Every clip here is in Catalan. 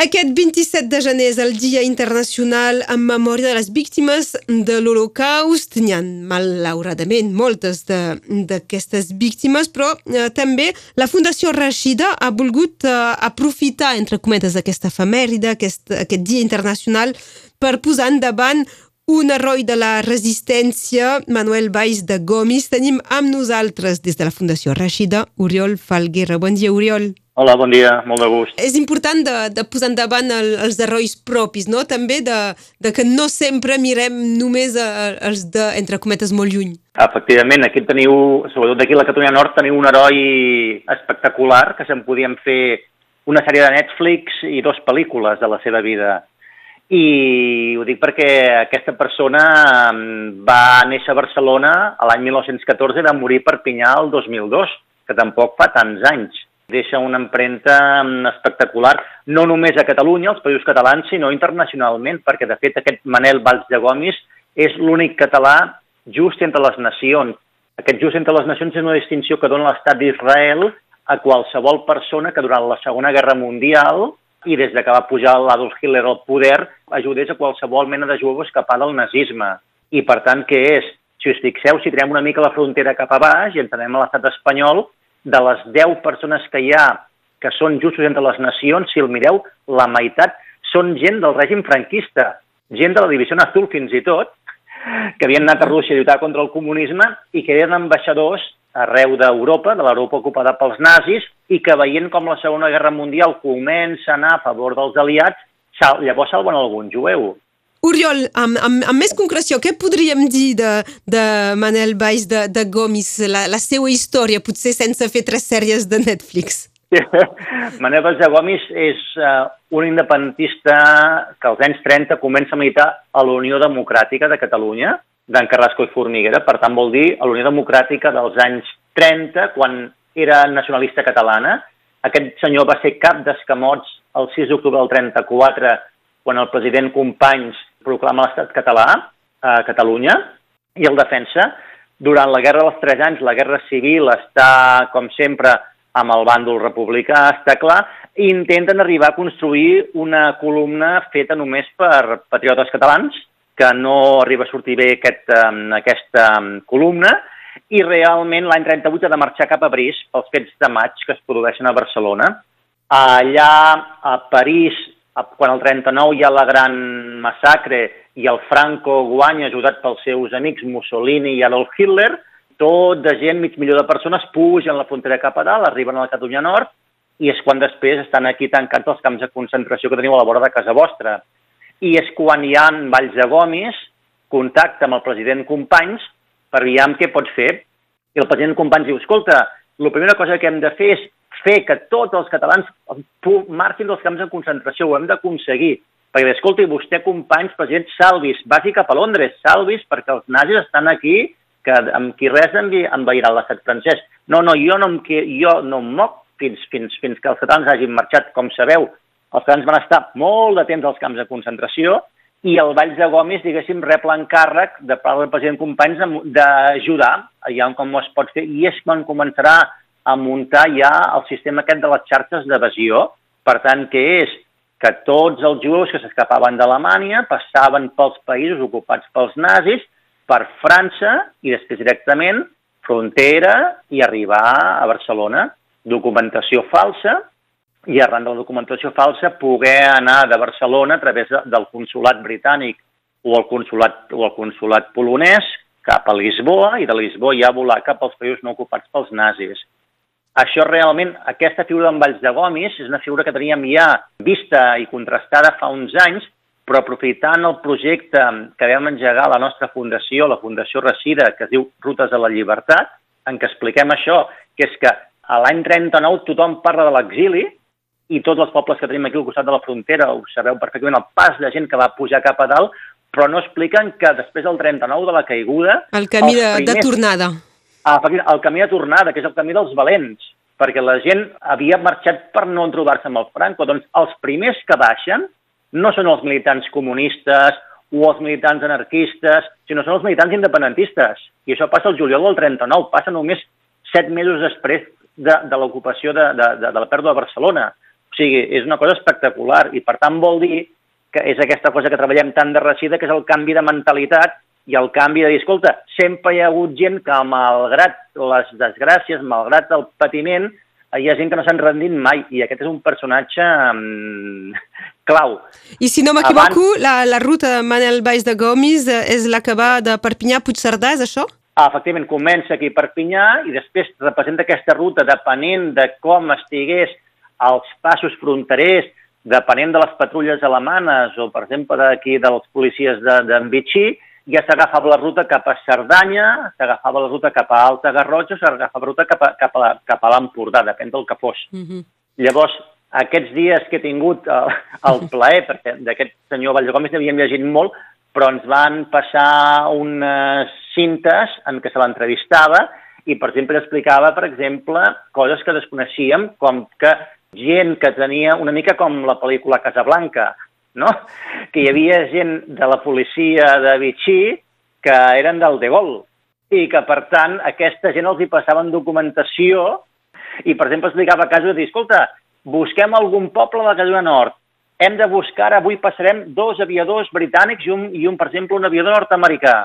Aquest 27 de gener és el Dia Internacional en memòria de les víctimes de l'Holocaust. N'hi ha, malauradament, moltes d'aquestes víctimes, però eh, també la Fundació Rashida ha volgut eh, aprofitar, entre cometes, aquesta efemèride, aquest, aquest Dia Internacional, per posar endavant un heroi de la resistència, Manuel Baix de Gomis. Tenim amb nosaltres, des de la Fundació Rashida, Oriol Falguera. Bon dia, Oriol. Hola, bon dia, molt de gust. És important de, de posar endavant el, els herois propis, no? També de, de que no sempre mirem només a, a, els de, entre cometes, molt lluny. Efectivament, aquí teniu, sobretot d'aquí a la Catalunya Nord, teniu un heroi espectacular, que se'n podíem fer una sèrie de Netflix i dos pel·lícules de la seva vida. I ho dic perquè aquesta persona va néixer a Barcelona l'any 1914 i va morir a Perpinyà el 2002, que tampoc fa tants anys deixa una empremta mm, espectacular, no només a Catalunya, als països catalans, sinó internacionalment, perquè de fet aquest Manel Valls de Gomis és l'únic català just entre les nacions. Aquest just entre les nacions és una distinció que dona l'estat d'Israel a qualsevol persona que durant la Segona Guerra Mundial i des de que va pujar l'Adolf Hitler al poder ajudés a qualsevol mena de jueu a escapar del nazisme. I per tant, què és? Si us fixeu, si tirem una mica la frontera cap a baix i entenem l'estat espanyol, de les 10 persones que hi ha que són justos entre les nacions, si el mireu, la meitat són gent del règim franquista, gent de la divisió azul fins i tot, que havien anat a Rússia a lluitar contra el comunisme i que eren ambaixadors arreu d'Europa, de l'Europa ocupada pels nazis, i que veient com la Segona Guerra Mundial comença a anar a favor dels aliats, llavors salven algun jueu. Oriol, amb, amb, amb més concreció, què podríem dir de, de Manel Baix de, de Gomis, la, la seva història, potser sense fer tres sèries de Netflix? Manel Baix de Gomis és uh, un independentista que als anys 30 comença a militar a la Unió Democràtica de Catalunya, d'en Carrasco i Formiguera, per tant vol dir a la Unió Democràtica dels anys 30, quan era nacionalista catalana. Aquest senyor va ser cap d'escamots el 6 d'octubre del 34, quan el president Companys proclama l'estat català a Catalunya i el defensa. Durant la Guerra dels Tres Anys, la Guerra Civil està, com sempre, amb el bàndol republicà, està clar, i intenten arribar a construir una columna feta només per patriotes catalans, que no arriba a sortir bé aquest, aquesta columna, i realment l'any 38 ha de marxar cap a París pels fets de maig que es produeixen a Barcelona. Allà, a París, quan el 39 hi ha la gran massacre i el Franco guanya ajudat pels seus amics Mussolini i Adolf Hitler, tot de gent, mig milió de persones, pugen la frontera cap a dalt, arriben a la Catalunya Nord, i és quan després estan aquí tancats els camps de concentració que teniu a la vora de casa vostra. I és quan hi ha Valls de Gomis, contacte amb el president Companys per veure què pot fer. I el president Companys diu, escolta, la primera cosa que hem de fer és fer que tots els catalans marxin dels camps de concentració, ho hem d'aconseguir. Perquè, escolti, vostè, companys, president, salvis, vagi cap a Londres, salvis, perquè els nazis estan aquí, que amb qui res envairà l'estat francès. No, no, jo no em, jo no em moc fins, fins, fins que els catalans hagin marxat, com sabeu. Els catalans van estar molt de temps als camps de concentració i el Valls de Gomis, diguéssim, rep l'encàrrec de part del president Companys d'ajudar allà com es pot fer, i és quan començarà a muntar ja el sistema aquest de les xarxes d'evasió. Per tant, què és? Que tots els jueus que s'escapaven d'Alemanya passaven pels països ocupats pels nazis, per França i després directament frontera i arribar a Barcelona. Documentació falsa i arran de la documentació falsa poder anar de Barcelona a través de, del consulat britànic o el consulat, o el consulat polonès cap a Lisboa i de Lisboa ja volar cap als països no ocupats pels nazis. Això realment, aquesta figura d'en Valls de Gomis és una figura que teníem ja vista i contrastada fa uns anys, però aprofitant el projecte que vam engegar a la nostra fundació, la Fundació Recida, que es diu Rutes de la Llibertat, en què expliquem això, que és que a l'any 39 tothom parla de l'exili i tots els pobles que tenim aquí al costat de la frontera, ho sabeu perfectament, el pas de gent que va pujar cap a dalt, però no expliquen que després del 39 de la caiguda... El camí de, primers, de tornada el camí de tornada, que és el camí dels valents, perquè la gent havia marxat per no trobar-se amb el Franco. Doncs els primers que baixen no són els militants comunistes o els militants anarquistes, sinó són els militants independentistes. I això passa el juliol del 39, passa només set mesos després de, de l'ocupació de, de, de, de la pèrdua de Barcelona. O sigui, és una cosa espectacular i per tant vol dir que és aquesta cosa que treballem tan de recida, que és el canvi de mentalitat i el canvi de dir, escolta, sempre hi ha hagut gent que, malgrat les desgràcies, malgrat el patiment, hi ha gent que no s'han rendit mai, i aquest és un personatge um, clau. I si no m'equivoco, Abans... la, la ruta de Manel Baix de Gomis eh, és la que va de Perpinyà a Puigcerdà, és això? Ah, efectivament, comença aquí a Perpinyà i després representa aquesta ruta depenent de com estigués als passos fronterers, depenent de les patrulles alemanes o, per exemple, d'aquí dels policies d'en de, Vichy, ja s'agafava la ruta cap a Cerdanya, s'agafava la ruta cap a Alta Garrotxa, s'agafava la ruta cap a, cap a, cap a l'Empordà, depèn del que fos. Uh -huh. Llavors, aquests dies que he tingut el, el plaer, perquè d'aquest senyor Vallgòmez n'havíem llegit molt, però ens van passar unes cintes en què se l'entrevistava i, per exemple, explicava, per exemple, coses que desconeixíem, com que gent que tenia una mica com la pel·lícula Casablanca, no? que hi havia gent de la policia de Vichy que eren del De Gaulle i que, per tant, aquesta gent els hi passaven documentació i, per exemple, explicava casos de dir, escolta, busquem algun poble de Catalunya Nord, hem de buscar, avui passarem dos aviadors britànics i un, i un per exemple, un aviador nord-americà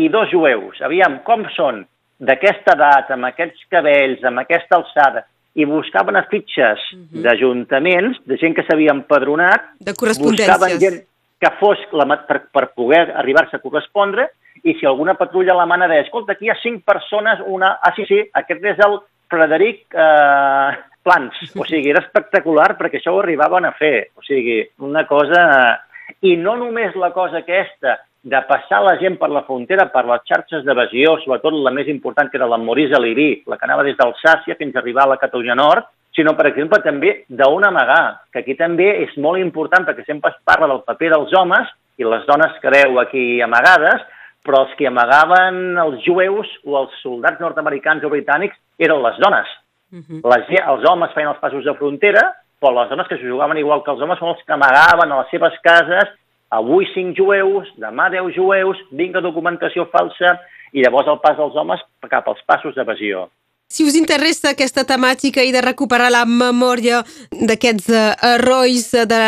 i dos jueus. Aviam, com són? D'aquesta edat, amb aquests cabells, amb aquesta alçada i buscaven a fitxes uh mhm. -huh. d'ajuntaments, de gent que s'havia empadronat, de buscaven gent que fos la, per, per poder arribar-se a correspondre, i si alguna patrulla alemana deia, escolta, aquí hi ha cinc persones, una... Ah, sí, sí, aquest és el Frederic eh, Plans. O sigui, era espectacular perquè això ho arribaven a fer. O sigui, una cosa... I no només la cosa aquesta de passar la gent per la frontera, per les xarxes d'evasió, sobretot la més important, que era la Maurice Alirí, la que anava des d'Alsàcia fins a arribar a la Catalunya Nord, sinó, per exemple, també d'on amagar, que aquí també és molt important perquè sempre es parla del paper dels homes i les dones que veu aquí amagades, però els que amagaven els jueus o els soldats nord-americans o britànics eren les dones. Uh -huh. les, els homes feien els passos de frontera, però les dones que s'ho jugaven igual que els homes són els que amagaven a les seves cases avui cinc jueus, demà deu jueus, vinga documentació falsa, i llavors el pas dels homes cap als passos d'evasió. Si us interessa aquesta temàtica i de recuperar la memòria d'aquests uh, herois uh, de,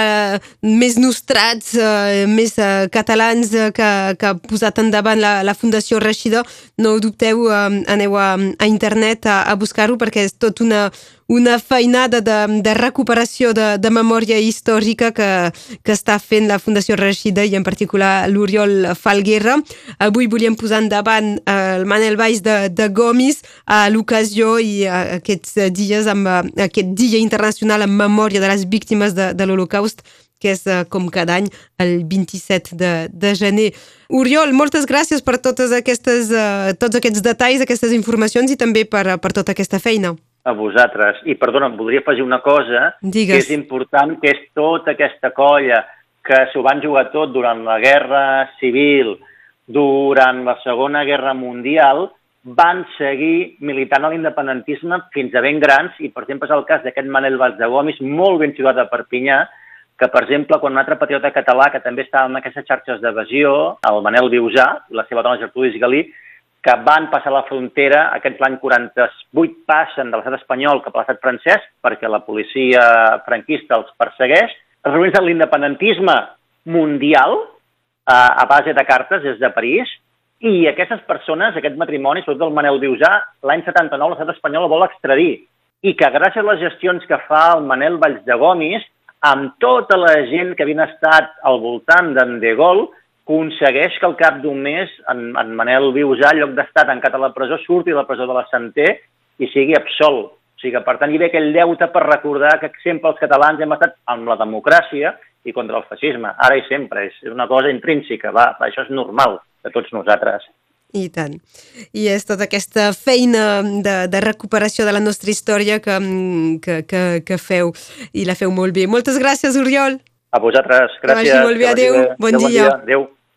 més nostrats, uh, més uh, catalans uh, que, que ha posat endavant la, la Fundació Reixida, no dubteu, uh, aneu a, a internet a, a buscar-ho perquè és tot una, una feinada de, de recuperació de, de memòria històrica que, que està fent la Fundació Reixida i en particular l'Oriol Falguera. Avui volíem posar endavant el Manel Baix de, de Gomis a l'ocasió i a aquests dies amb aquest Dia Internacional en Memòria de les Víctimes de, de l'Holocaust que és com cada any el 27 de, de gener. Oriol, moltes gràcies per totes aquestes, tots aquests detalls, aquestes informacions i també per, per tota aquesta feina a vosaltres. I, perdona, em voldria afegir una cosa Digues. que és important, que és tota aquesta colla que s'ho van jugar tot durant la Guerra Civil, durant la Segona Guerra Mundial, van seguir militant a l'independentisme fins a ben grans, i per exemple és el cas d'aquest Manel Valls de Gomis, molt ben situat a Perpinyà, que per exemple quan un altre patriota català que també estava en aquestes xarxes d'evasió, el Manel Viusà, la seva dona Gertrudis Galí, que van passar la frontera, aquest l'any 48 passen de l'estat espanyol cap a l'estat francès perquè la policia franquista els persegueix, es reuneixen l'independentisme mundial eh, a base de cartes des de París i aquestes persones, aquest matrimoni, sobretot el Manel Viusà, l'any 79 l'estat espanyol el vol extradir. I que gràcies a les gestions que fa el Manel Valls de Gomis, amb tota la gent que havien estat al voltant d'en De Gaulle, aconsegueix que al cap d'un mes en, en Manel Viusà, en lloc d'estar tancat a la presó, surti de la presó de la Santé i sigui absolt. O sigui que, per tant, hi ve aquell deute per recordar que sempre els catalans hem estat amb la democràcia i contra el feixisme. Ara i sempre. És una cosa intrínseca, va, això és normal de tots nosaltres. I tant. I és tota aquesta feina de, de recuperació de la nostra història que, que, que, que feu i la feu molt bé. Moltes gràcies, Oriol. A vosaltres, gràcies. Que vagi molt bé, adéu, bon, bon dia. dia. Adéu.